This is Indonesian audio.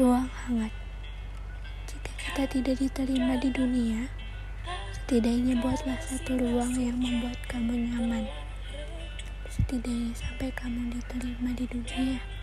Ruang hangat. Jika kita tidak diterima di dunia, setidaknya buatlah satu ruang yang membuat kamu nyaman. Setidaknya sampai kamu diterima di dunia.